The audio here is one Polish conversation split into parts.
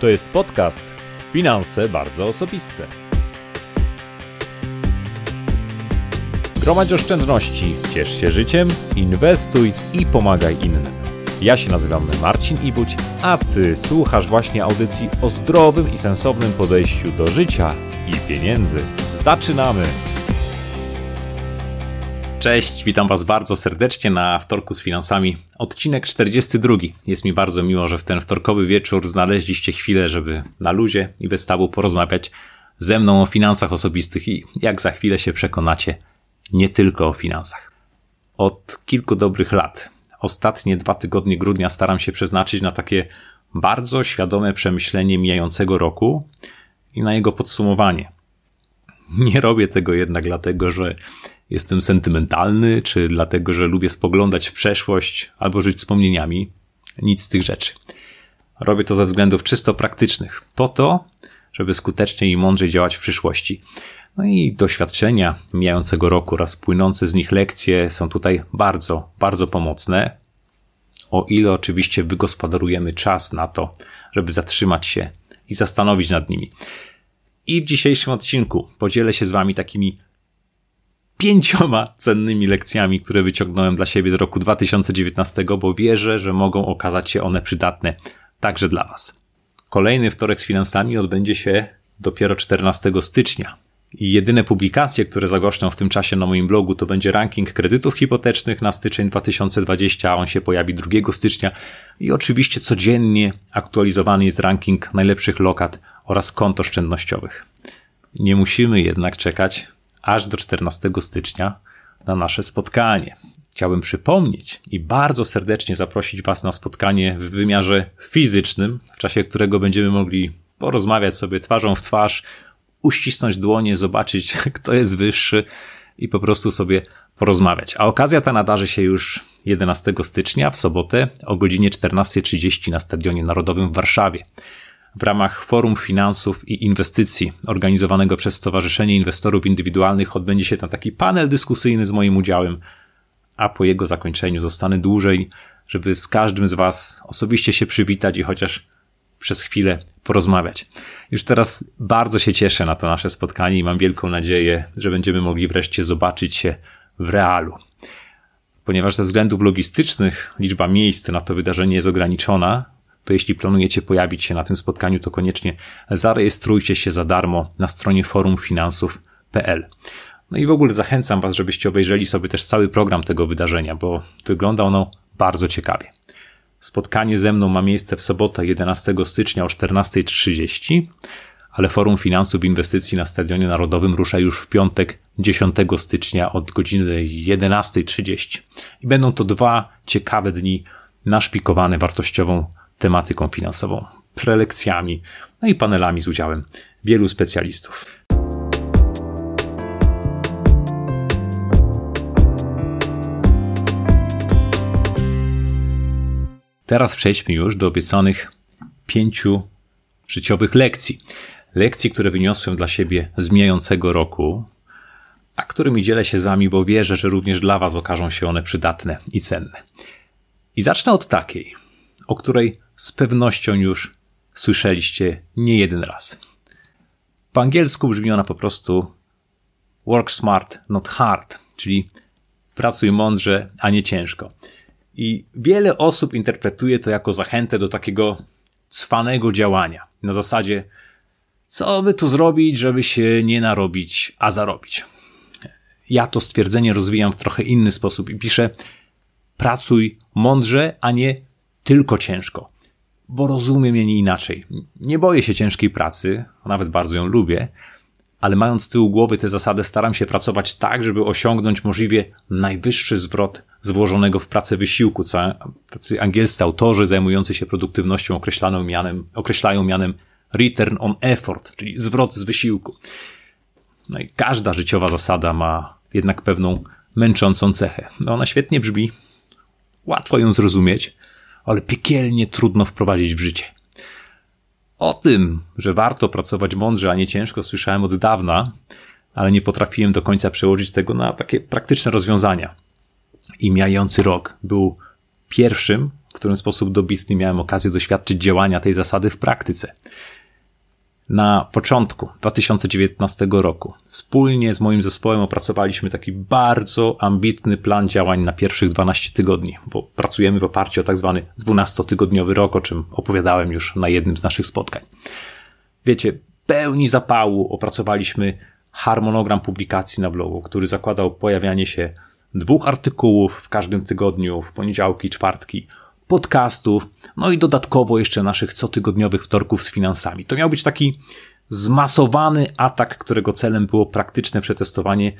To jest podcast Finanse bardzo osobiste. Gromadź oszczędności, ciesz się życiem, inwestuj i pomagaj innym. Ja się nazywam Marcin Ibuć, a ty słuchasz właśnie audycji o zdrowym i sensownym podejściu do życia i pieniędzy. Zaczynamy! Cześć, witam Was bardzo serdecznie na wtorku z finansami. Odcinek 42. Jest mi bardzo miło, że w ten wtorkowy wieczór znaleźliście chwilę, żeby na luzie i bez tabu porozmawiać ze mną o finansach osobistych i jak za chwilę się przekonacie, nie tylko o finansach. Od kilku dobrych lat, ostatnie dwa tygodnie grudnia staram się przeznaczyć na takie bardzo świadome przemyślenie mijającego roku i na jego podsumowanie. Nie robię tego jednak dlatego, że jestem sentymentalny, czy dlatego, że lubię spoglądać w przeszłość albo żyć wspomnieniami. Nic z tych rzeczy. Robię to ze względów czysto praktycznych, po to, żeby skutecznie i mądrzej działać w przyszłości. No i doświadczenia mijającego roku oraz płynące z nich lekcje są tutaj bardzo, bardzo pomocne. O ile oczywiście wygospodarujemy czas na to, żeby zatrzymać się i zastanowić nad nimi. I w dzisiejszym odcinku podzielę się z Wami takimi pięcioma cennymi lekcjami, które wyciągnąłem dla siebie z roku 2019, bo wierzę, że mogą okazać się one przydatne także dla Was. Kolejny wtorek z finansami odbędzie się dopiero 14 stycznia. I jedyne publikacje, które zagoszczą w tym czasie na moim blogu, to będzie ranking kredytów hipotecznych na styczeń 2020, a on się pojawi 2 stycznia. I oczywiście codziennie aktualizowany jest ranking najlepszych lokat oraz kont oszczędnościowych. Nie musimy jednak czekać aż do 14 stycznia na nasze spotkanie. Chciałbym przypomnieć i bardzo serdecznie zaprosić Was na spotkanie w wymiarze fizycznym, w czasie którego będziemy mogli porozmawiać sobie twarzą w twarz, uścisnąć dłonie, zobaczyć, kto jest wyższy i po prostu sobie porozmawiać. A okazja ta nadarzy się już 11 stycznia w sobotę o godzinie 14.30 na Stadionie Narodowym w Warszawie w ramach Forum Finansów i Inwestycji organizowanego przez Stowarzyszenie Inwestorów Indywidualnych odbędzie się tam taki panel dyskusyjny z moim udziałem, a po jego zakończeniu zostanę dłużej, żeby z każdym z Was osobiście się przywitać i chociaż przez chwilę porozmawiać. Już teraz bardzo się cieszę na to nasze spotkanie i mam wielką nadzieję, że będziemy mogli wreszcie zobaczyć się w realu. Ponieważ ze względów logistycznych liczba miejsc na to wydarzenie jest ograniczona, to jeśli planujecie pojawić się na tym spotkaniu, to koniecznie zarejestrujcie się za darmo na stronie forumfinansów.pl. No i w ogóle zachęcam Was, żebyście obejrzeli sobie też cały program tego wydarzenia, bo wygląda ono bardzo ciekawie. Spotkanie ze mną ma miejsce w sobotę 11 stycznia o 14.30, ale Forum Finansów Inwestycji na Stadionie Narodowym rusza już w piątek 10 stycznia od godziny 11.30. I będą to dwa ciekawe dni naszpikowane wartościową tematyką finansową, prelekcjami, no i panelami z udziałem wielu specjalistów. Teraz przejdźmy już do obiecanych pięciu życiowych lekcji. Lekcji, które wyniosłem dla siebie z mijającego roku, a którymi dzielę się z Wami, bo wierzę, że również dla Was okażą się one przydatne i cenne. I zacznę od takiej, o której z pewnością już słyszeliście nie jeden raz. Po angielsku brzmi ona po prostu work smart, not hard, czyli pracuj mądrze, a nie ciężko. I wiele osób interpretuje to jako zachętę do takiego cwanego działania. Na zasadzie, co by tu zrobić, żeby się nie narobić, a zarobić. Ja to stwierdzenie rozwijam w trochę inny sposób i piszę: pracuj mądrze, a nie tylko ciężko bo rozumiem je nie inaczej. Nie boję się ciężkiej pracy, a nawet bardzo ją lubię, ale mając z tyłu głowy tę zasadę, staram się pracować tak, żeby osiągnąć możliwie najwyższy zwrot z włożonego w pracę wysiłku, co tacy angielscy autorzy zajmujący się produktywnością określają mianem, określają mianem return on effort, czyli zwrot z wysiłku. No i każda życiowa zasada ma jednak pewną męczącą cechę. No ona świetnie brzmi, łatwo ją zrozumieć, ale piekielnie trudno wprowadzić w życie. O tym, że warto pracować mądrze, a nie ciężko, słyszałem od dawna, ale nie potrafiłem do końca przełożyć tego na takie praktyczne rozwiązania. I mijający rok był pierwszym, w którym sposób dobitny miałem okazję doświadczyć działania tej zasady w praktyce. Na początku 2019 roku wspólnie z moim zespołem opracowaliśmy taki bardzo ambitny plan działań na pierwszych 12 tygodni, bo pracujemy w oparciu o tak zwany 12-tygodniowy rok, o czym opowiadałem już na jednym z naszych spotkań. Wiecie, pełni zapału opracowaliśmy harmonogram publikacji na blogu, który zakładał pojawianie się dwóch artykułów w każdym tygodniu, w poniedziałki, czwartki, podcastów, no i dodatkowo jeszcze naszych cotygodniowych wtorków z finansami. To miał być taki zmasowany atak, którego celem było praktyczne przetestowanie,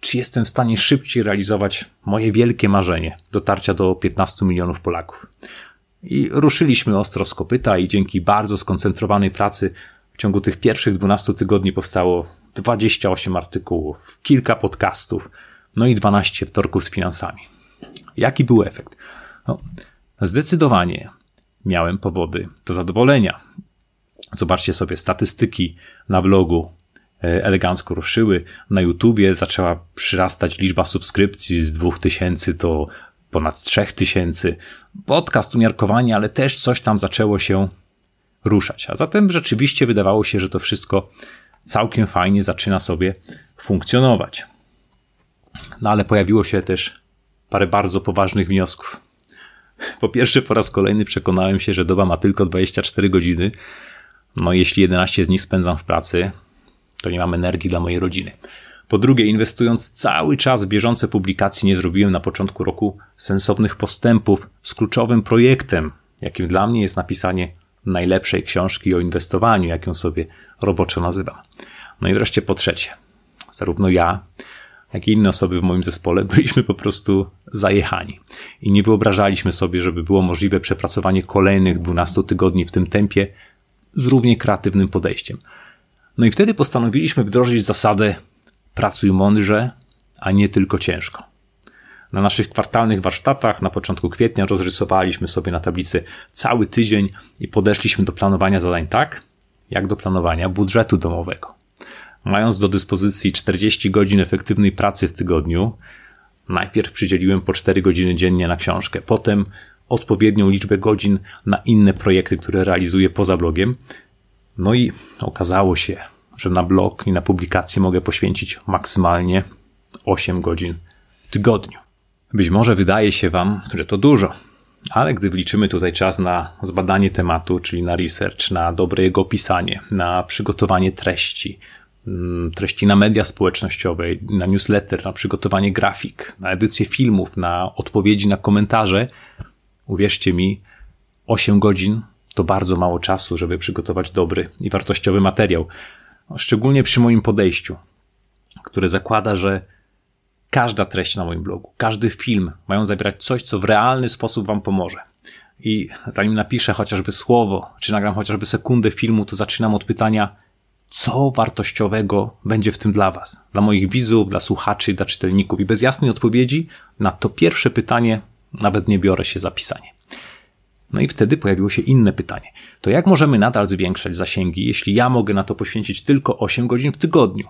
czy jestem w stanie szybciej realizować moje wielkie marzenie dotarcia do 15 milionów Polaków. I ruszyliśmy ostro z kopyta i dzięki bardzo skoncentrowanej pracy w ciągu tych pierwszych 12 tygodni powstało 28 artykułów, kilka podcastów, no i 12 wtorków z finansami. Jaki był efekt? No, zdecydowanie miałem powody do zadowolenia. Zobaczcie sobie statystyki na blogu e, elegancko ruszyły. Na YouTubie zaczęła przyrastać liczba subskrypcji z 2000 do ponad 3000. Podcast umiarkowanie, ale też coś tam zaczęło się ruszać. A zatem rzeczywiście wydawało się, że to wszystko całkiem fajnie zaczyna sobie funkcjonować. No ale pojawiło się też parę bardzo poważnych wniosków. Po pierwsze, po raz kolejny przekonałem się, że doba ma tylko 24 godziny. No, jeśli 11 z nich spędzam w pracy, to nie mam energii dla mojej rodziny. Po drugie, inwestując cały czas w bieżące publikacje, nie zrobiłem na początku roku sensownych postępów z kluczowym projektem, jakim dla mnie jest napisanie najlepszej książki o inwestowaniu, jak ją sobie roboczo nazywam. No i wreszcie po trzecie, zarówno ja, jak i inne osoby w moim zespole byliśmy po prostu zajechani i nie wyobrażaliśmy sobie, żeby było możliwe przepracowanie kolejnych 12 tygodni w tym tempie z równie kreatywnym podejściem. No i wtedy postanowiliśmy wdrożyć zasadę pracuj mądrze, a nie tylko ciężko. Na naszych kwartalnych warsztatach na początku kwietnia rozrysowaliśmy sobie na tablicy cały tydzień i podeszliśmy do planowania zadań tak, jak do planowania budżetu domowego. Mając do dyspozycji 40 godzin efektywnej pracy w tygodniu, najpierw przydzieliłem po 4 godziny dziennie na książkę, potem odpowiednią liczbę godzin na inne projekty, które realizuję poza blogiem. No i okazało się, że na blog i na publikację mogę poświęcić maksymalnie 8 godzin w tygodniu. Być może wydaje się Wam, że to dużo, ale gdy wliczymy tutaj czas na zbadanie tematu, czyli na research, na dobre jego opisanie, na przygotowanie treści, treści na media społecznościowe, na newsletter, na przygotowanie grafik, na edycję filmów, na odpowiedzi na komentarze, uwierzcie mi, 8 godzin to bardzo mało czasu, żeby przygotować dobry i wartościowy materiał. Szczególnie przy moim podejściu, które zakłada, że każda treść na moim blogu, każdy film mają zabierać coś, co w realny sposób Wam pomoże. I zanim napiszę chociażby słowo, czy nagram chociażby sekundę filmu, to zaczynam od pytania, co wartościowego będzie w tym dla Was, dla moich widzów, dla słuchaczy, dla czytelników. I bez jasnej odpowiedzi na to pierwsze pytanie nawet nie biorę się za pisanie. No i wtedy pojawiło się inne pytanie. To jak możemy nadal zwiększać zasięgi, jeśli ja mogę na to poświęcić tylko 8 godzin w tygodniu?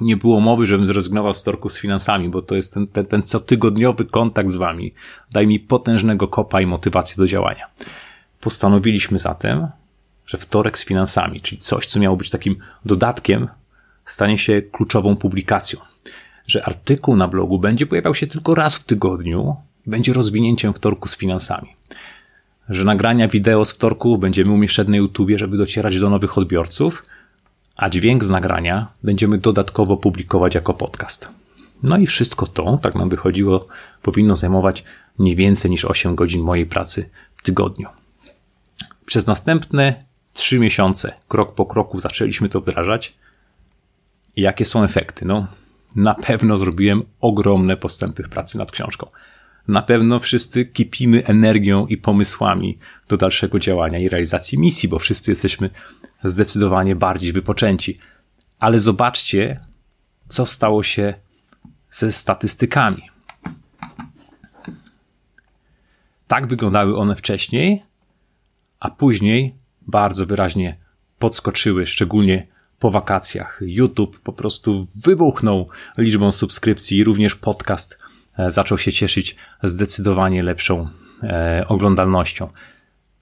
nie było mowy, żebym zrezygnował z torku z finansami, bo to jest ten, ten, ten cotygodniowy kontakt z wami. Daj mi potężnego kopa i motywację do działania. Postanowiliśmy zatem, że wtorek z finansami, czyli coś, co miało być takim dodatkiem, stanie się kluczową publikacją. Że artykuł na blogu będzie pojawiał się tylko raz w tygodniu, będzie rozwinięciem wtorku z finansami. Że nagrania wideo z wtorku będziemy umieszczać na YouTubie, żeby docierać do nowych odbiorców – a dźwięk z nagrania będziemy dodatkowo publikować jako podcast. No i wszystko to, tak nam wychodziło, powinno zajmować nie więcej niż 8 godzin mojej pracy w tygodniu. Przez następne 3 miesiące, krok po kroku, zaczęliśmy to wdrażać. I jakie są efekty? No, na pewno zrobiłem ogromne postępy w pracy nad książką. Na pewno wszyscy kipimy energią i pomysłami do dalszego działania i realizacji misji, bo wszyscy jesteśmy zdecydowanie bardziej wypoczęci. Ale zobaczcie, co stało się ze statystykami. Tak wyglądały one wcześniej, a później bardzo wyraźnie podskoczyły, szczególnie po wakacjach. YouTube po prostu wybuchnął liczbą subskrypcji, również podcast e, zaczął się cieszyć zdecydowanie lepszą e, oglądalnością.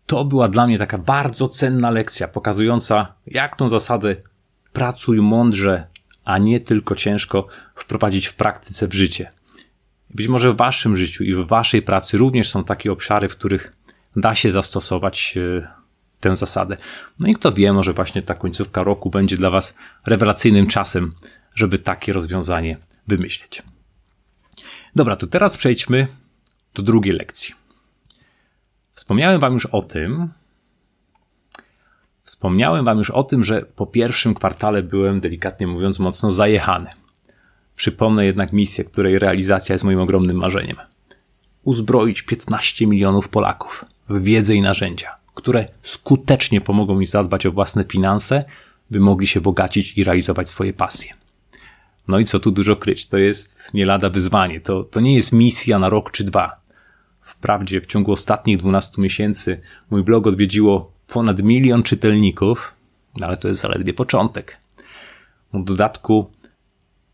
To była dla mnie taka bardzo cenna lekcja, pokazująca, jak tą zasadę pracuj mądrze, a nie tylko ciężko wprowadzić w praktyce w życie. Być może w waszym życiu i w waszej pracy również są takie obszary, w których da się zastosować e, tę zasadę. No i kto wie, może właśnie ta końcówka roku będzie dla was rewelacyjnym czasem, żeby takie rozwiązanie wymyśleć. Dobra, to teraz przejdźmy do drugiej lekcji. Wspomniałem wam już o tym, Wspomniałem Wam już o tym, że po pierwszym kwartale byłem, delikatnie mówiąc, mocno zajechany. Przypomnę jednak misję, której realizacja jest moim ogromnym marzeniem. Uzbroić 15 milionów Polaków w wiedzę i narzędzia, które skutecznie pomogą mi zadbać o własne finanse, by mogli się bogacić i realizować swoje pasje. No i co tu dużo kryć, to jest nie lada wyzwanie, to, to nie jest misja na rok czy dwa. Wprawdzie w ciągu ostatnich 12 miesięcy mój blog odwiedziło ponad milion czytelników, no ale to jest zaledwie początek. W dodatku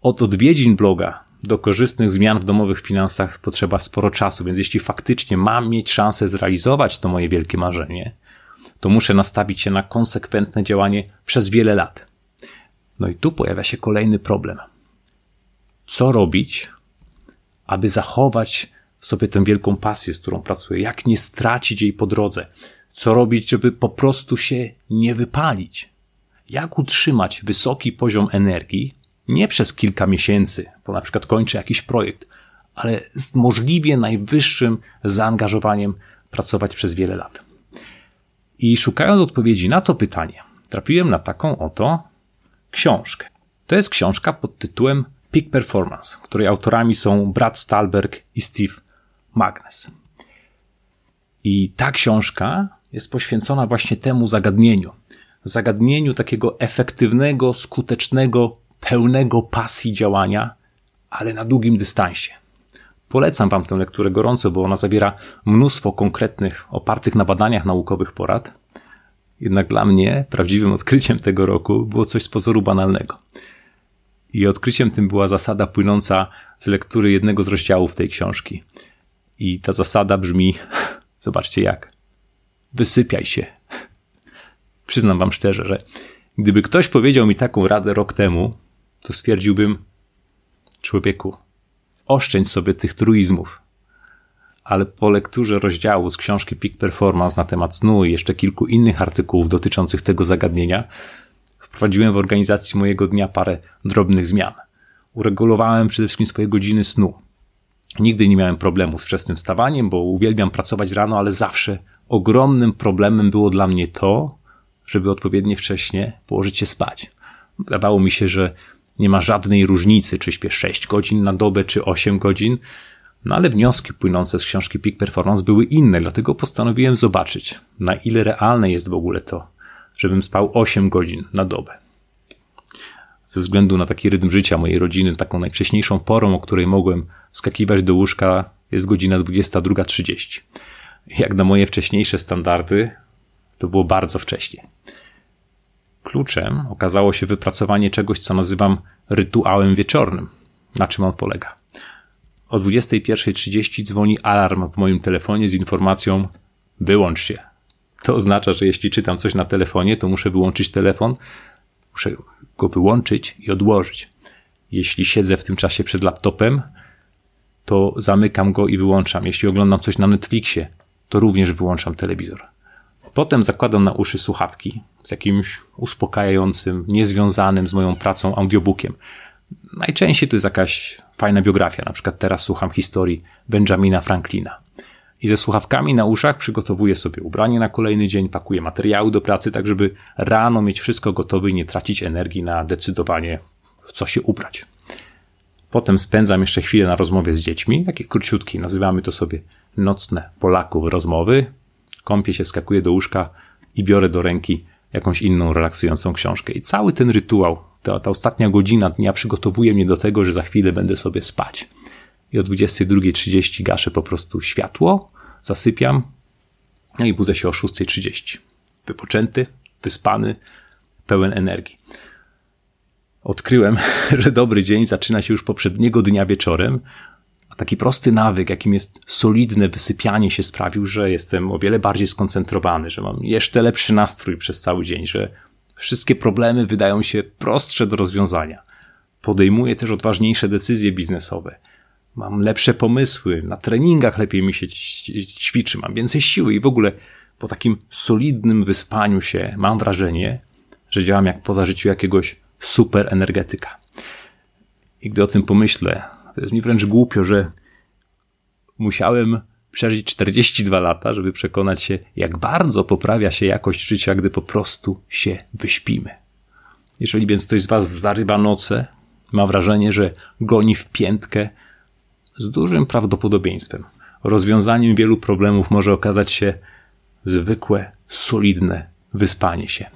od odwiedzin bloga do korzystnych zmian w domowych finansach potrzeba sporo czasu, więc jeśli faktycznie mam mieć szansę zrealizować to moje wielkie marzenie, to muszę nastawić się na konsekwentne działanie przez wiele lat. No i tu pojawia się kolejny problem. Co robić, aby zachować sobie tę wielką pasję, z którą pracuję? Jak nie stracić jej po drodze? Co robić, żeby po prostu się nie wypalić? Jak utrzymać wysoki poziom energii nie przez kilka miesięcy, bo na przykład kończę jakiś projekt, ale z możliwie najwyższym zaangażowaniem pracować przez wiele lat? I szukając odpowiedzi na to pytanie, trafiłem na taką oto książkę. To jest książka pod tytułem Peak Performance, której autorami są Brad Stalberg i Steve Magnus. I ta książka jest poświęcona właśnie temu zagadnieniu. Zagadnieniu takiego efektywnego, skutecznego, pełnego pasji działania, ale na długim dystansie. Polecam Wam tę lekturę gorąco, bo ona zawiera mnóstwo konkretnych, opartych na badaniach naukowych porad. Jednak dla mnie prawdziwym odkryciem tego roku było coś z pozoru banalnego. I odkryciem tym była zasada płynąca z lektury jednego z rozdziałów tej książki. I ta zasada brzmi: zobaczcie jak wysypiaj się. Przyznam wam szczerze, że gdyby ktoś powiedział mi taką radę rok temu, to stwierdziłbym, człowieku, oszczędź sobie tych truizmów. Ale po lekturze rozdziału z książki Peak Performance na temat snu i jeszcze kilku innych artykułów dotyczących tego zagadnienia, wprowadziłem w organizacji mojego dnia parę drobnych zmian. Uregulowałem przede wszystkim swoje godziny snu. Nigdy nie miałem problemu z wczesnym wstawaniem, bo uwielbiam pracować rano, ale zawsze ogromnym problemem było dla mnie to, żeby odpowiednio wcześnie położyć się spać. Wydawało mi się, że nie ma żadnej różnicy, czy śpię 6 godzin na dobę, czy 8 godzin. No ale wnioski płynące z książki Peak Performance były inne, dlatego postanowiłem zobaczyć, na ile realne jest w ogóle to, żebym spał 8 godzin na dobę. Ze względu na taki rytm życia mojej rodziny, taką najwcześniejszą porą, o której mogłem skakiwać do łóżka, jest godzina 22.30 jak na moje wcześniejsze standardy, to było bardzo wcześnie. Kluczem okazało się wypracowanie czegoś, co nazywam rytuałem wieczornym. Na czym on polega? O 21.30 dzwoni alarm w moim telefonie z informacją: wyłącz się. To oznacza, że jeśli czytam coś na telefonie, to muszę wyłączyć telefon, muszę go wyłączyć i odłożyć. Jeśli siedzę w tym czasie przed laptopem, to zamykam go i wyłączam. Jeśli oglądam coś na Netflixie, to również wyłączam telewizor. Potem zakładam na uszy słuchawki z jakimś uspokajającym, niezwiązanym z moją pracą audiobookiem. Najczęściej to jest jakaś fajna biografia, na przykład teraz słucham historii Benjamina Franklina. I ze słuchawkami na uszach przygotowuję sobie ubranie na kolejny dzień, pakuję materiały do pracy, tak żeby rano mieć wszystko gotowe i nie tracić energii na decydowanie, w co się ubrać. Potem spędzam jeszcze chwilę na rozmowie z dziećmi, takie króciutkie, nazywamy to sobie nocne Polaków rozmowy. Kąpię się, skakuję do łóżka i biorę do ręki jakąś inną relaksującą książkę. I cały ten rytuał, ta, ta ostatnia godzina dnia przygotowuje mnie do tego, że za chwilę będę sobie spać. I o 22.30 gaszę po prostu światło, zasypiam, no i budzę się o 6.30. Wypoczęty, wyspany, pełen energii. Odkryłem, że dobry dzień zaczyna się już poprzedniego dnia wieczorem, Taki prosty nawyk, jakim jest solidne wysypianie się, sprawił, że jestem o wiele bardziej skoncentrowany, że mam jeszcze lepszy nastrój przez cały dzień, że wszystkie problemy wydają się prostsze do rozwiązania. Podejmuję też odważniejsze decyzje biznesowe. Mam lepsze pomysły, na treningach lepiej mi się ćwiczy, mam więcej siły i w ogóle po takim solidnym wyspaniu się mam wrażenie, że działam jak po zażyciu jakiegoś super energetyka. I gdy o tym pomyślę, to jest mi wręcz głupio, że musiałem przeżyć 42 lata, żeby przekonać się, jak bardzo poprawia się jakość życia, gdy po prostu się wyśpimy. Jeżeli więc ktoś z Was zarywa noce, ma wrażenie, że goni w piętkę, z dużym prawdopodobieństwem rozwiązaniem wielu problemów może okazać się zwykłe, solidne wyspanie się.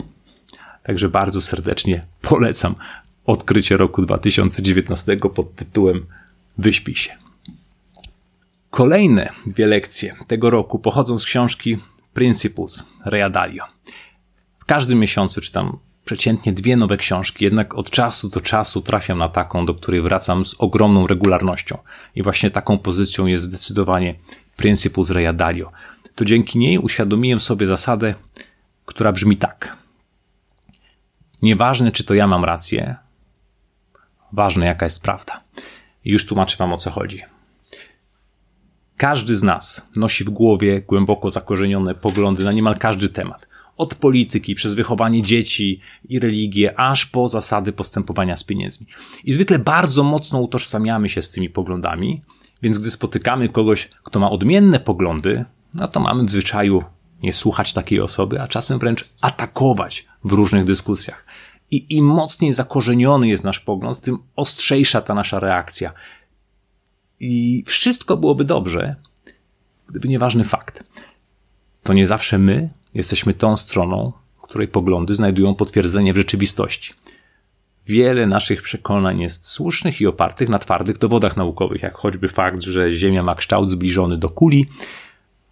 Także bardzo serdecznie polecam odkrycie roku 2019 pod tytułem Wyśpij się. Kolejne dwie lekcje tego roku pochodzą z książki Principles Rea Dalio. W każdym miesiącu czytam przeciętnie dwie nowe książki, jednak od czasu do czasu trafiam na taką, do której wracam z ogromną regularnością. I właśnie taką pozycją jest zdecydowanie Principles Rea Dalio. To dzięki niej uświadomiłem sobie zasadę, która brzmi tak. Nieważne, czy to ja mam rację, ważne, jaka jest prawda. Już tłumaczę Wam o co chodzi. Każdy z nas nosi w głowie głęboko zakorzenione poglądy na niemal każdy temat. Od polityki, przez wychowanie dzieci i religię, aż po zasady postępowania z pieniędzmi. I zwykle bardzo mocno utożsamiamy się z tymi poglądami, więc gdy spotykamy kogoś, kto ma odmienne poglądy, no to mamy w zwyczaju nie słuchać takiej osoby, a czasem wręcz atakować w różnych dyskusjach. I im mocniej zakorzeniony jest nasz pogląd, tym ostrzejsza ta nasza reakcja. I wszystko byłoby dobrze, gdyby nieważny fakt. To nie zawsze my jesteśmy tą stroną, której poglądy znajdują potwierdzenie w rzeczywistości. Wiele naszych przekonań jest słusznych i opartych na twardych dowodach naukowych, jak choćby fakt, że Ziemia ma kształt zbliżony do kuli,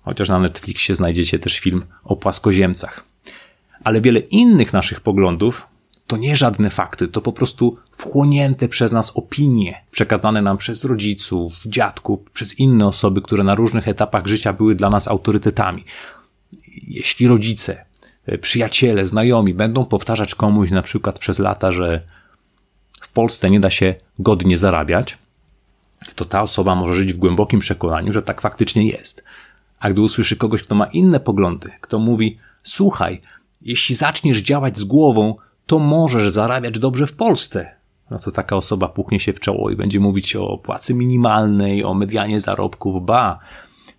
chociaż na Netflixie znajdziecie też film o płaskoziemcach. Ale wiele innych naszych poglądów to nie żadne fakty, to po prostu wchłonięte przez nas opinie, przekazane nam przez rodziców, dziadków, przez inne osoby, które na różnych etapach życia były dla nas autorytetami. Jeśli rodzice, e, przyjaciele, znajomi będą powtarzać komuś na przykład przez lata, że w Polsce nie da się godnie zarabiać, to ta osoba może żyć w głębokim przekonaniu, że tak faktycznie jest. A gdy usłyszy kogoś, kto ma inne poglądy, kto mówi: Słuchaj, jeśli zaczniesz działać z głową, to możesz zarabiać dobrze w Polsce. No to taka osoba puknie się w czoło i będzie mówić o płacy minimalnej, o medianie zarobków, ba.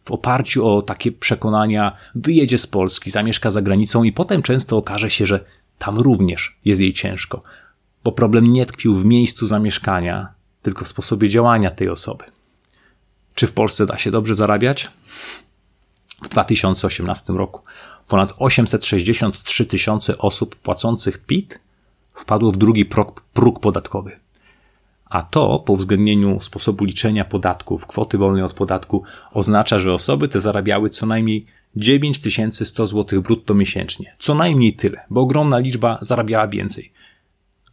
W oparciu o takie przekonania wyjedzie z Polski, zamieszka za granicą i potem często okaże się, że tam również jest jej ciężko, bo problem nie tkwił w miejscu zamieszkania, tylko w sposobie działania tej osoby. Czy w Polsce da się dobrze zarabiać? W 2018 roku ponad 863 tysiące osób płacących PIT wpadło w drugi próg, próg podatkowy. A to, po uwzględnieniu sposobu liczenia podatków, kwoty wolnej od podatku, oznacza, że osoby te zarabiały co najmniej 9100 zł brutto miesięcznie. Co najmniej tyle, bo ogromna liczba zarabiała więcej.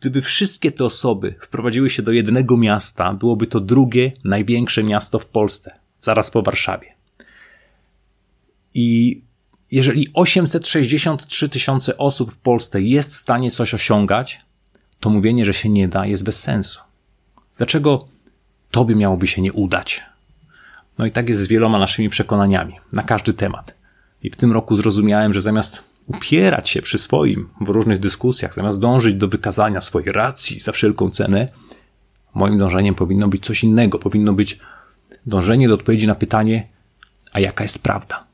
Gdyby wszystkie te osoby wprowadziły się do jednego miasta, byłoby to drugie największe miasto w Polsce, zaraz po Warszawie. I jeżeli 863 tysiące osób w Polsce jest w stanie coś osiągać, to mówienie, że się nie da, jest bez sensu. Dlaczego tobie miałoby się nie udać? No i tak jest z wieloma naszymi przekonaniami na każdy temat. I w tym roku zrozumiałem, że zamiast upierać się przy swoim w różnych dyskusjach, zamiast dążyć do wykazania swojej racji za wszelką cenę, moim dążeniem powinno być coś innego. Powinno być dążenie do odpowiedzi na pytanie, a jaka jest prawda?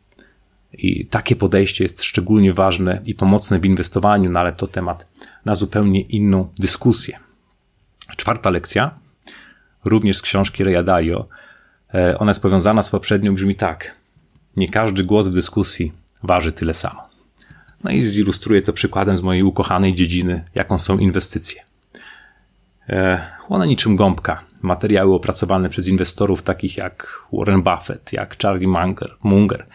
I takie podejście jest szczególnie ważne i pomocne w inwestowaniu, no ale to temat na zupełnie inną dyskusję. Czwarta lekcja, również z książki Reya Dalio, e, ona jest powiązana z poprzednią, brzmi tak. Nie każdy głos w dyskusji waży tyle samo. No i zilustruję to przykładem z mojej ukochanej dziedziny, jaką są inwestycje. E, chłonę niczym gąbka materiały opracowane przez inwestorów takich jak Warren Buffett, jak Charlie Munger, Munger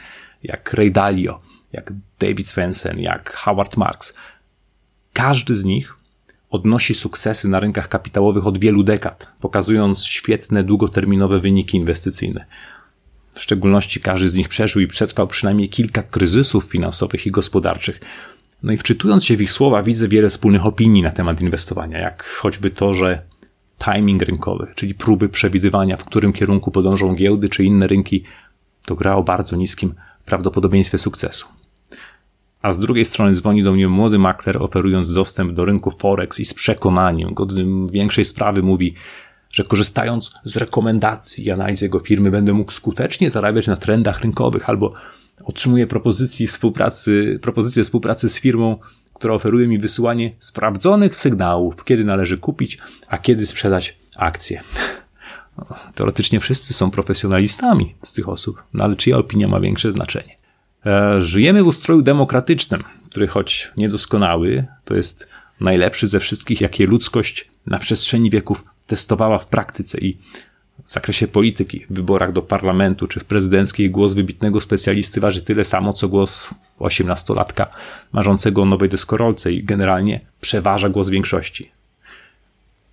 jak Ray Dalio, jak David Svensson, jak Howard Marks. Każdy z nich odnosi sukcesy na rynkach kapitałowych od wielu dekad, pokazując świetne, długoterminowe wyniki inwestycyjne. W szczególności każdy z nich przeżył i przetrwał przynajmniej kilka kryzysów finansowych i gospodarczych. No i wczytując się w ich słowa, widzę wiele wspólnych opinii na temat inwestowania, jak choćby to, że timing rynkowy, czyli próby przewidywania, w którym kierunku podążą giełdy czy inne rynki, to gra o bardzo niskim prawdopodobieństwie sukcesu. A z drugiej strony dzwoni do mnie młody makler, oferując dostęp do rynku Forex i z przekonaniem, godnym większej sprawy mówi, że korzystając z rekomendacji i analiz jego firmy będę mógł skutecznie zarabiać na trendach rynkowych albo otrzymuję propozycję współpracy, propozycję współpracy z firmą, która oferuje mi wysyłanie sprawdzonych sygnałów, kiedy należy kupić, a kiedy sprzedać akcje. Teoretycznie wszyscy są profesjonalistami z tych osób, no ale czyja opinia ma większe znaczenie? E, żyjemy w ustroju demokratycznym, który choć niedoskonały, to jest najlepszy ze wszystkich, jakie ludzkość na przestrzeni wieków testowała w praktyce i w zakresie polityki, w wyborach do parlamentu czy w prezydenckich głos wybitnego specjalisty waży tyle samo, co głos osiemnastolatka marzącego o nowej deskorolce i generalnie przeważa głos większości.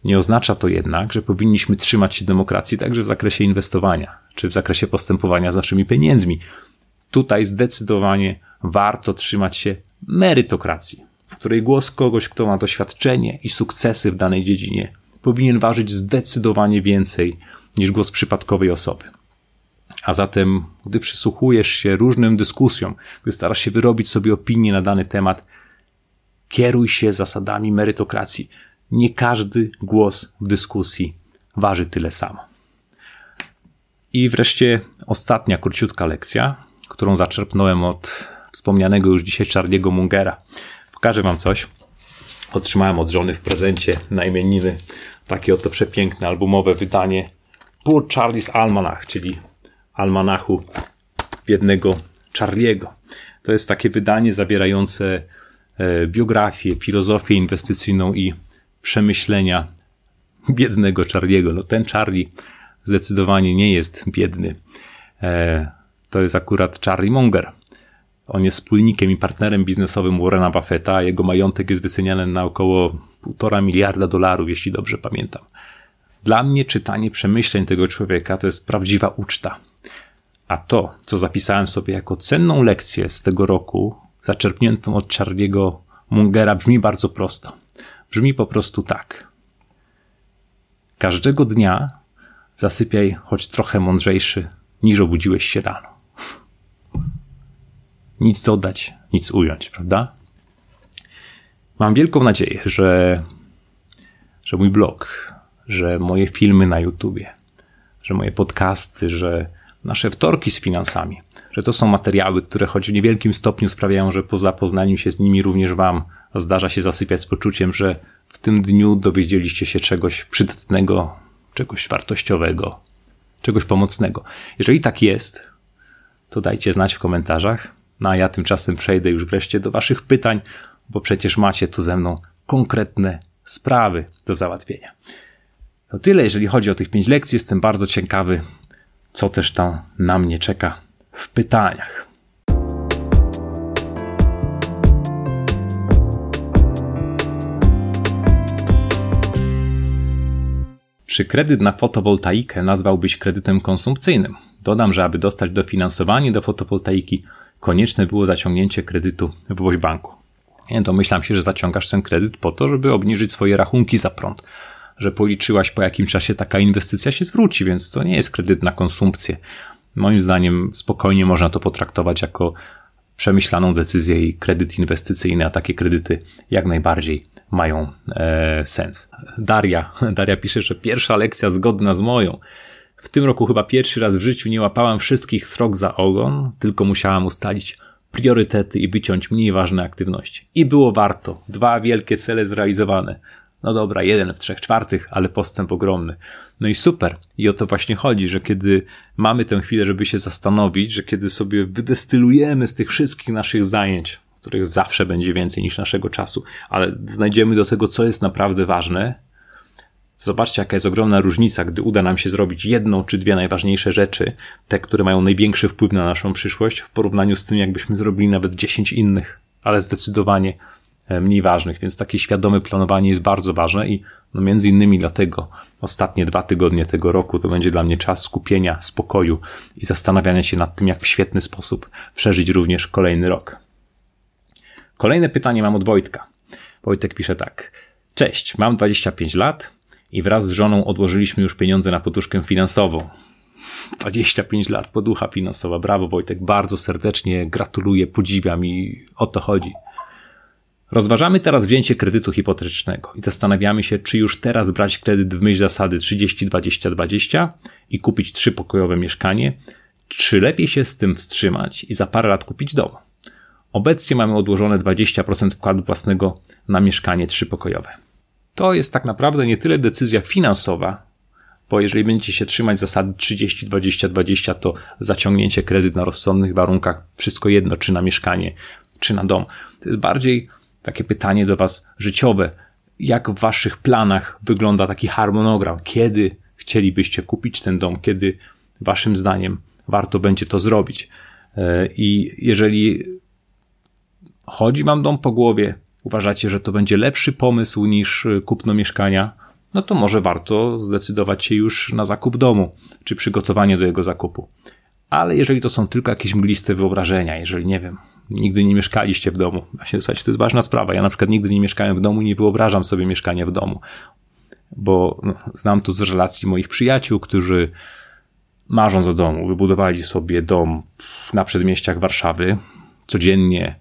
Nie oznacza to jednak, że powinniśmy trzymać się demokracji także w zakresie inwestowania, czy w zakresie postępowania z naszymi pieniędzmi. Tutaj zdecydowanie warto trzymać się merytokracji, w której głos kogoś, kto ma doświadczenie i sukcesy w danej dziedzinie, powinien ważyć zdecydowanie więcej niż głos przypadkowej osoby. A zatem, gdy przysłuchujesz się różnym dyskusjom, gdy starasz się wyrobić sobie opinię na dany temat, kieruj się zasadami merytokracji. Nie każdy głos w dyskusji waży tyle samo. I wreszcie ostatnia króciutka lekcja, którą zaczerpnąłem od wspomnianego już dzisiaj Charlie'ego Mungera. Pokażę wam coś. Otrzymałem od żony w prezencie na imieniny takie oto przepiękne albumowe wydanie Poor Charlie's Almanach, czyli almanachu biednego Charliego. To jest takie wydanie zawierające e, biografię, filozofię inwestycyjną i przemyślenia biednego Charliego. No ten Charlie zdecydowanie nie jest biedny. E, to jest akurat Charlie Munger. On jest wspólnikiem i partnerem biznesowym Warrena Buffetta. Jego majątek jest wyceniany na około 1,5 miliarda dolarów, jeśli dobrze pamiętam. Dla mnie czytanie przemyśleń tego człowieka to jest prawdziwa uczta. A to, co zapisałem sobie jako cenną lekcję z tego roku, zaczerpniętą od Charlie'ego Mungera, brzmi bardzo prosto. Brzmi po prostu tak. Każdego dnia zasypiaj choć trochę mądrzejszy, niż obudziłeś się rano. Nic dodać, nic ująć, prawda? Mam wielką nadzieję, że, że mój blog, że moje filmy na YouTubie, że moje podcasty, że nasze wtorki z finansami, że to są materiały, które choć w niewielkim stopniu sprawiają, że po zapoznaniu się z nimi również Wam zdarza się zasypiać z poczuciem, że w tym dniu dowiedzieliście się czegoś przydatnego, czegoś wartościowego, czegoś pomocnego. Jeżeli tak jest, to dajcie znać w komentarzach. No a ja tymczasem przejdę już wreszcie do Waszych pytań, bo przecież macie tu ze mną konkretne sprawy do załatwienia. To tyle, jeżeli chodzi o tych pięć lekcji. Jestem bardzo ciekawy, co też tam na mnie czeka w pytaniach. Czy kredyt na fotowoltaikę nazwałbyś kredytem konsumpcyjnym? Dodam, że aby dostać dofinansowanie do fotowoltaiki, konieczne było zaciągnięcie kredytu w Woźbanku. Nie domyślam się, że zaciągasz ten kredyt po to, żeby obniżyć swoje rachunki za prąd że policzyłaś po jakim czasie taka inwestycja się zwróci, więc to nie jest kredyt na konsumpcję. Moim zdaniem spokojnie można to potraktować jako przemyślaną decyzję i kredyt inwestycyjny, a takie kredyty jak najbardziej mają e, sens. Daria, Daria pisze, że pierwsza lekcja zgodna z moją. W tym roku chyba pierwszy raz w życiu nie łapałam wszystkich srok za ogon, tylko musiałam ustalić priorytety i wyciąć mniej ważne aktywności. I było warto. Dwa wielkie cele zrealizowane. No dobra, jeden w trzech czwartych, ale postęp ogromny. No i super. I o to właśnie chodzi, że kiedy mamy tę chwilę, żeby się zastanowić, że kiedy sobie wydestylujemy z tych wszystkich naszych zajęć, których zawsze będzie więcej niż naszego czasu, ale znajdziemy do tego, co jest naprawdę ważne, Zobaczcie, jaka jest ogromna różnica, gdy uda nam się zrobić jedną czy dwie najważniejsze rzeczy, te, które mają największy wpływ na naszą przyszłość, w porównaniu z tym, jakbyśmy zrobili nawet 10 innych, ale zdecydowanie mniej ważnych, więc takie świadome planowanie jest bardzo ważne i no między innymi dlatego ostatnie dwa tygodnie tego roku to będzie dla mnie czas skupienia, spokoju i zastanawiania się nad tym, jak w świetny sposób przeżyć również kolejny rok. Kolejne pytanie mam od Wojtka. Wojtek pisze tak. Cześć, mam 25 lat i wraz z żoną odłożyliśmy już pieniądze na poduszkę finansową. 25 lat, poducha finansowa. Brawo Wojtek, bardzo serdecznie gratuluję, podziwiam i o to chodzi. Rozważamy teraz wzięcie kredytu hipotecznego i zastanawiamy się, czy już teraz brać kredyt w myśl zasady 30-20-20 i kupić trzypokojowe mieszkanie, czy lepiej się z tym wstrzymać i za parę lat kupić dom. Obecnie mamy odłożone 20% wkładu własnego na mieszkanie trzypokojowe. To jest tak naprawdę nie tyle decyzja finansowa, bo jeżeli będziecie się trzymać zasady 30, 20, 20, to zaciągnięcie kredyt na rozsądnych warunkach, wszystko jedno, czy na mieszkanie, czy na dom. To jest bardziej takie pytanie do Was życiowe. Jak w Waszych planach wygląda taki harmonogram? Kiedy chcielibyście kupić ten dom? Kiedy Waszym zdaniem warto będzie to zrobić? E, I jeżeli chodzi Wam dom po głowie, uważacie, że to będzie lepszy pomysł niż kupno mieszkania, no to może warto zdecydować się już na zakup domu, czy przygotowanie do jego zakupu. Ale jeżeli to są tylko jakieś mgliste wyobrażenia, jeżeli nie wiem, nigdy nie mieszkaliście w domu, właśnie słuchajcie, to jest ważna sprawa. Ja na przykład nigdy nie mieszkałem w domu, nie wyobrażam sobie mieszkania w domu, bo no, znam to z relacji moich przyjaciół, którzy marząc o domu, wybudowali sobie dom na przedmieściach Warszawy, codziennie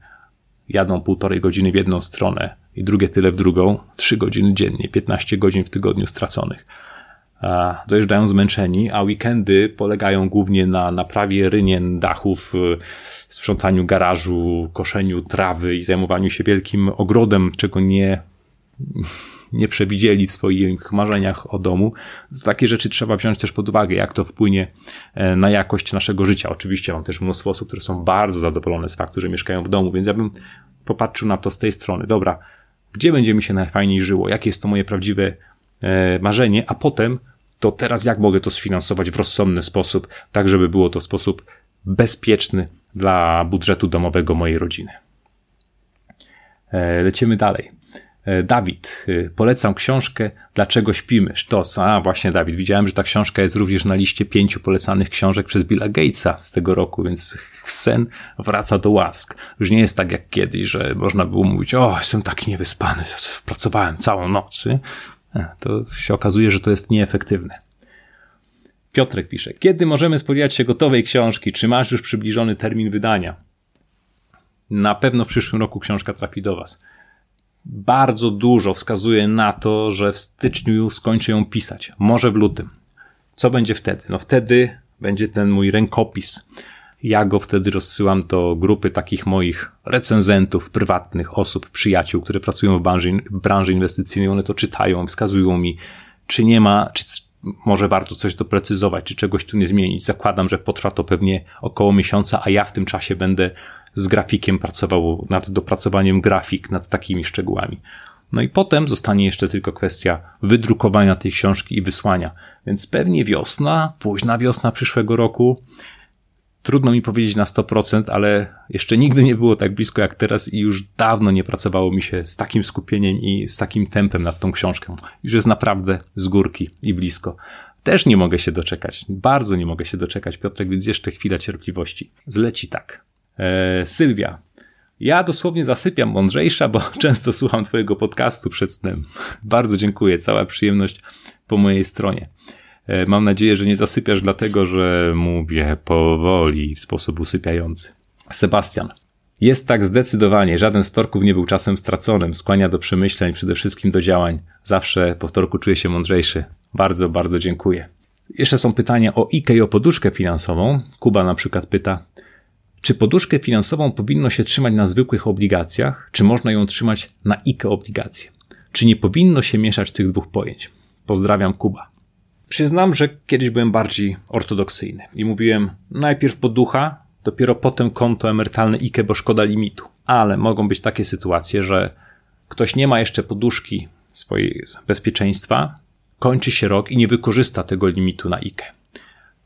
jadą półtorej godziny w jedną stronę, i drugie tyle w drugą, 3 godziny dziennie, 15 godzin w tygodniu straconych. Dojeżdżają zmęczeni, a weekendy polegają głównie na naprawie rynien, dachów, y, sprzątaniu garażu, koszeniu trawy i zajmowaniu się wielkim ogrodem, czego nie, nie przewidzieli w swoich marzeniach o domu. Takie rzeczy trzeba wziąć też pod uwagę, jak to wpłynie e, na jakość naszego życia. Oczywiście mam też mnóstwo osób, które są bardzo zadowolone z faktu, że mieszkają w domu, więc ja bym popatrzył na to z tej strony. Dobra, gdzie będzie mi się najfajniej żyło, jakie jest to moje prawdziwe marzenie, a potem to teraz jak mogę to sfinansować w rozsądny sposób, tak żeby było to w sposób bezpieczny dla budżetu domowego mojej rodziny. E, lecimy dalej. E, Dawid, e, polecam książkę Dlaczego śpimy? Sztos. A właśnie, Dawid, widziałem, że ta książka jest również na liście pięciu polecanych książek przez Billa Gatesa z tego roku, więc sen wraca do łask. Już nie jest tak jak kiedyś, że można było mówić, o, jestem taki niewyspany, pracowałem całą noc. To się okazuje, że to jest nieefektywne. Piotrek pisze, kiedy możemy spodziewać się gotowej książki? Czy masz już przybliżony termin wydania? Na pewno w przyszłym roku książka trafi do Was bardzo dużo wskazuje na to, że w styczniu skończę ją pisać. Może w lutym. Co będzie wtedy? No wtedy będzie ten mój rękopis. Ja go wtedy rozsyłam do grupy takich moich recenzentów, prywatnych osób, przyjaciół, które pracują w branży, branży inwestycyjnej. One to czytają, wskazują mi, czy nie ma, czy może warto coś doprecyzować, czy czegoś tu nie zmienić. Zakładam, że potrwa to pewnie około miesiąca, a ja w tym czasie będę z grafikiem pracował nad dopracowaniem grafik, nad takimi szczegółami. No i potem zostanie jeszcze tylko kwestia wydrukowania tej książki i wysłania. Więc pewnie wiosna, późna wiosna przyszłego roku. Trudno mi powiedzieć na 100%, ale jeszcze nigdy nie było tak blisko jak teraz i już dawno nie pracowało mi się z takim skupieniem i z takim tempem nad tą książką. Już jest naprawdę z górki i blisko. Też nie mogę się doczekać. Bardzo nie mogę się doczekać, Piotrek, więc jeszcze chwila cierpliwości. Zleci tak. E, Sylwia. Ja dosłownie zasypiam mądrzejsza, bo często słucham Twojego podcastu przed snem. Bardzo dziękuję, cała przyjemność po mojej stronie. E, mam nadzieję, że nie zasypiasz dlatego, że mówię powoli w sposób usypiający. Sebastian. Jest tak zdecydowanie, żaden z torków nie był czasem straconym, skłania do przemyśleń, przede wszystkim do działań. Zawsze po wtorku czuję się mądrzejszy. Bardzo, bardzo dziękuję. Jeszcze są pytania o IKE i o poduszkę finansową. Kuba na przykład pyta, czy poduszkę finansową powinno się trzymać na zwykłych obligacjach, czy można ją trzymać na IKE obligacje? Czy nie powinno się mieszać tych dwóch pojęć? Pozdrawiam Kuba. Przyznam, że kiedyś byłem bardziej ortodoksyjny i mówiłem najpierw poducha, dopiero potem konto emerytalne IKE, bo szkoda limitu. Ale mogą być takie sytuacje, że ktoś nie ma jeszcze poduszki swojej bezpieczeństwa, kończy się rok i nie wykorzysta tego limitu na IKE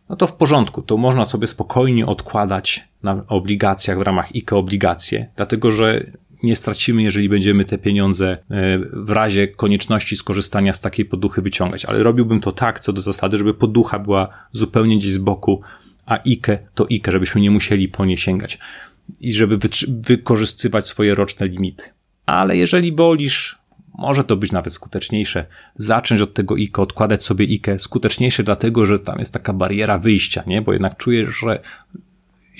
no to w porządku, to można sobie spokojnie odkładać na obligacjach w ramach IKE obligacje, dlatego że nie stracimy, jeżeli będziemy te pieniądze e, w razie konieczności skorzystania z takiej poduchy wyciągać. Ale robiłbym to tak, co do zasady, żeby poducha była zupełnie gdzieś z boku, a IKE to IKE, żebyśmy nie musieli po nie sięgać i żeby wykorzystywać swoje roczne limity. Ale jeżeli wolisz, może to być nawet skuteczniejsze, zacząć od tego IKE, odkładać sobie IKE, skuteczniejsze dlatego, że tam jest taka bariera wyjścia, nie? Bo jednak czujesz, że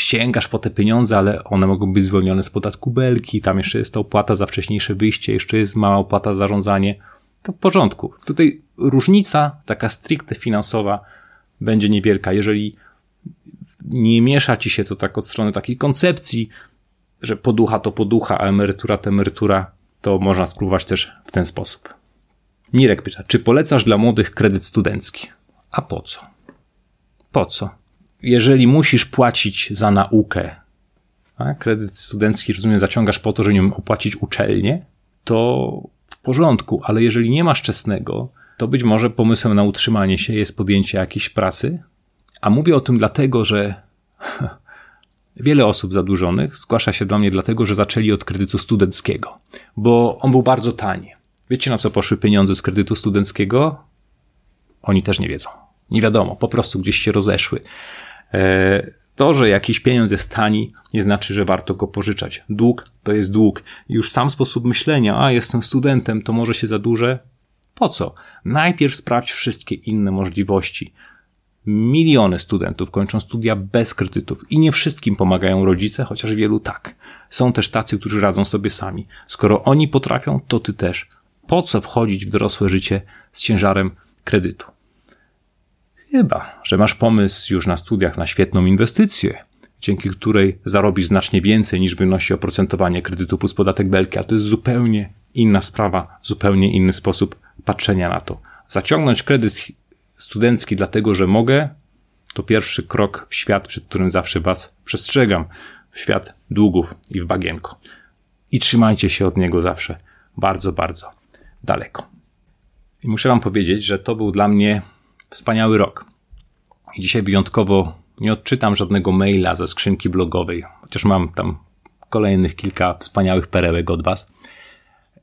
sięgasz po te pieniądze, ale one mogą być zwolnione z podatku belki, tam jeszcze jest ta opłata za wcześniejsze wyjście, jeszcze jest mała opłata za zarządzanie. To w porządku. Tutaj różnica, taka stricte finansowa, będzie niewielka. Jeżeli nie miesza ci się to tak od strony takiej koncepcji, że poducha to poducha, a emerytura to emerytura, to można spróbować też w ten sposób. Mirek pyta, czy polecasz dla młodych kredyt studencki? A po co? Po co? Jeżeli musisz płacić za naukę, a kredyt studencki, rozumiem, zaciągasz po to, żeby nim opłacić uczelnię, to w porządku, ale jeżeli nie masz czesnego, to być może pomysłem na utrzymanie się jest podjęcie jakiejś pracy. A mówię o tym dlatego, że wiele osób zadłużonych zgłasza się do mnie dlatego, że zaczęli od kredytu studenckiego, bo on był bardzo tani. Wiecie na co poszły pieniądze z kredytu studenckiego? Oni też nie wiedzą. Nie wiadomo, po prostu gdzieś się rozeszły. E, to, że jakiś pieniądz jest tani, nie znaczy, że warto go pożyczać. Dług to jest dług. Już sam sposób myślenia, a jestem studentem, to może się zadłużę. Po co? Najpierw sprawdź wszystkie inne możliwości. Miliony studentów kończą studia bez kredytów i nie wszystkim pomagają rodzice, chociaż wielu tak. Są też tacy, którzy radzą sobie sami. Skoro oni potrafią, to ty też. Po co wchodzić w dorosłe życie z ciężarem kredytu? Chyba, że masz pomysł już na studiach na świetną inwestycję, dzięki której zarobisz znacznie więcej niż wynosi oprocentowanie kredytu plus podatek belki, a to jest zupełnie inna sprawa, zupełnie inny sposób patrzenia na to. Zaciągnąć kredyt studencki dlatego, że mogę, to pierwszy krok w świat, przed którym zawsze Was przestrzegam, w świat długów i w bagienko. I trzymajcie się od niego zawsze bardzo, bardzo daleko. I muszę Wam powiedzieć, że to był dla mnie wspaniały rok. I dzisiaj wyjątkowo nie odczytam żadnego maila ze skrzynki blogowej, chociaż mam tam kolejnych kilka wspaniałych perełek od Was.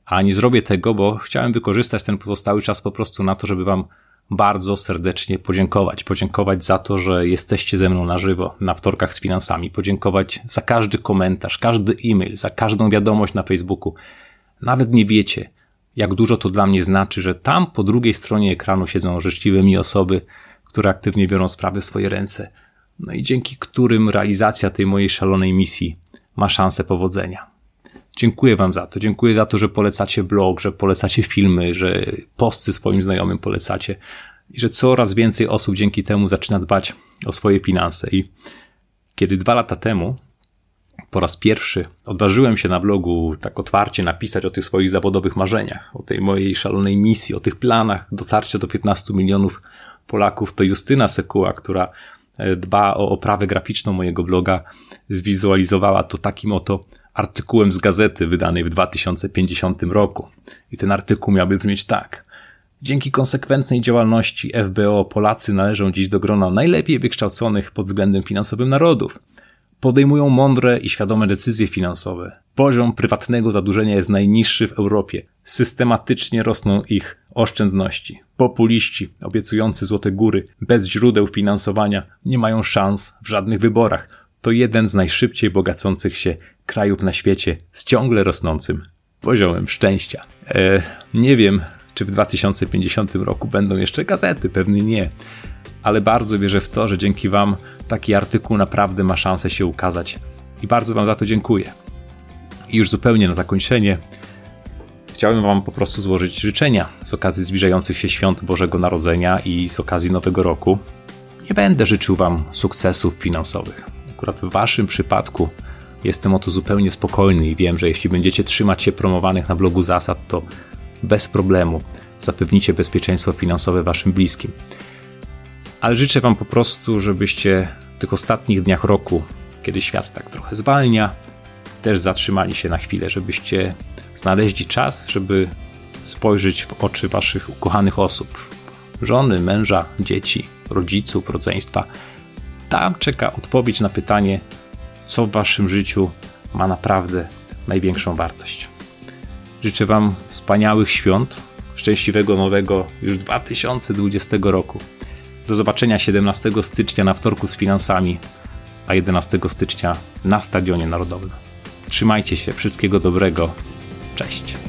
A nie zrobię tego, bo chciałem wykorzystać ten pozostały czas po prostu na to, żeby Wam bardzo serdecznie podziękować. Podziękować za to, że jesteście ze mną na żywo na wtorkach z finansami. Podziękować za każdy komentarz, każdy e-mail, za każdą wiadomość na Facebooku. Nawet nie wiecie, jak dużo to dla mnie znaczy, że tam po drugiej stronie ekranu siedzą życzliwe mi osoby, które aktywnie biorą sprawy w swoje ręce, no i dzięki którym realizacja tej mojej szalonej misji ma szansę powodzenia. Dziękuję Wam za to. Dziękuję za to, że polecacie blog, że polecacie filmy, że posty swoim znajomym polecacie i że coraz więcej osób dzięki temu zaczyna dbać o swoje finanse. I kiedy dwa lata temu po raz pierwszy odważyłem się na blogu tak otwarcie napisać o tych swoich zawodowych marzeniach, o tej mojej szalonej misji, o tych planach dotarcia do 15 milionów Polaków, to Justyna Sekuła, która e, dba o oprawę graficzną mojego bloga, zwizualizowała to takim oto artykułem z gazety wydanej w 2050 roku. I ten artykuł miałby brzmieć tak. Dzięki konsekwentnej działalności FBO Polacy należą dziś do grona najlepiej wykształconych pod względem finansowym narodów podejmują mądre i świadome decyzje finansowe. Poziom prywatnego zadłużenia jest najniższy w Europie. Systematycznie rosną ich oszczędności. Populiści, obiecujący złote góry, bez źródeł finansowania, nie mają szans w żadnych wyborach. To jeden z najszybciej bogacących się krajów na świecie z ciągle rosnącym poziomem szczęścia. E, nie wiem, czy w 2050 roku będą jeszcze gazety, pewnie nie ale bardzo wierzę w to, że dzięki Wam taki artykuł naprawdę ma szansę się ukazać. I bardzo Wam za to dziękuję. I już zupełnie na zakończenie chciałbym Wam po prostu złożyć życzenia z okazji zbliżających się świąt Bożego Narodzenia i z okazji Nowego Roku. Nie będę życzył Wam sukcesów finansowych. Akurat w Waszym przypadku jestem o to zupełnie spokojny i wiem, że jeśli będziecie trzymać się promowanych na blogu zasad, to bez problemu zapewnicie bezpieczeństwo finansowe Waszym bliskim ale życzę Wam po prostu, żebyście w tych ostatnich dniach roku, kiedy świat tak trochę zwalnia, też zatrzymali się na chwilę, żebyście znaleźli czas, żeby spojrzeć w oczy Waszych ukochanych osób, żony, męża, dzieci, rodziców, rodzeństwa. Tam czeka odpowiedź na pytanie, co w Waszym życiu ma naprawdę największą wartość. Życzę Wam wspaniałych świąt, szczęśliwego nowego już 2020 roku. Do zobaczenia 17 stycznia na wtorku z finansami, a 11 stycznia na Stadionie Narodowym. Trzymajcie się, wszystkiego dobrego. Cześć.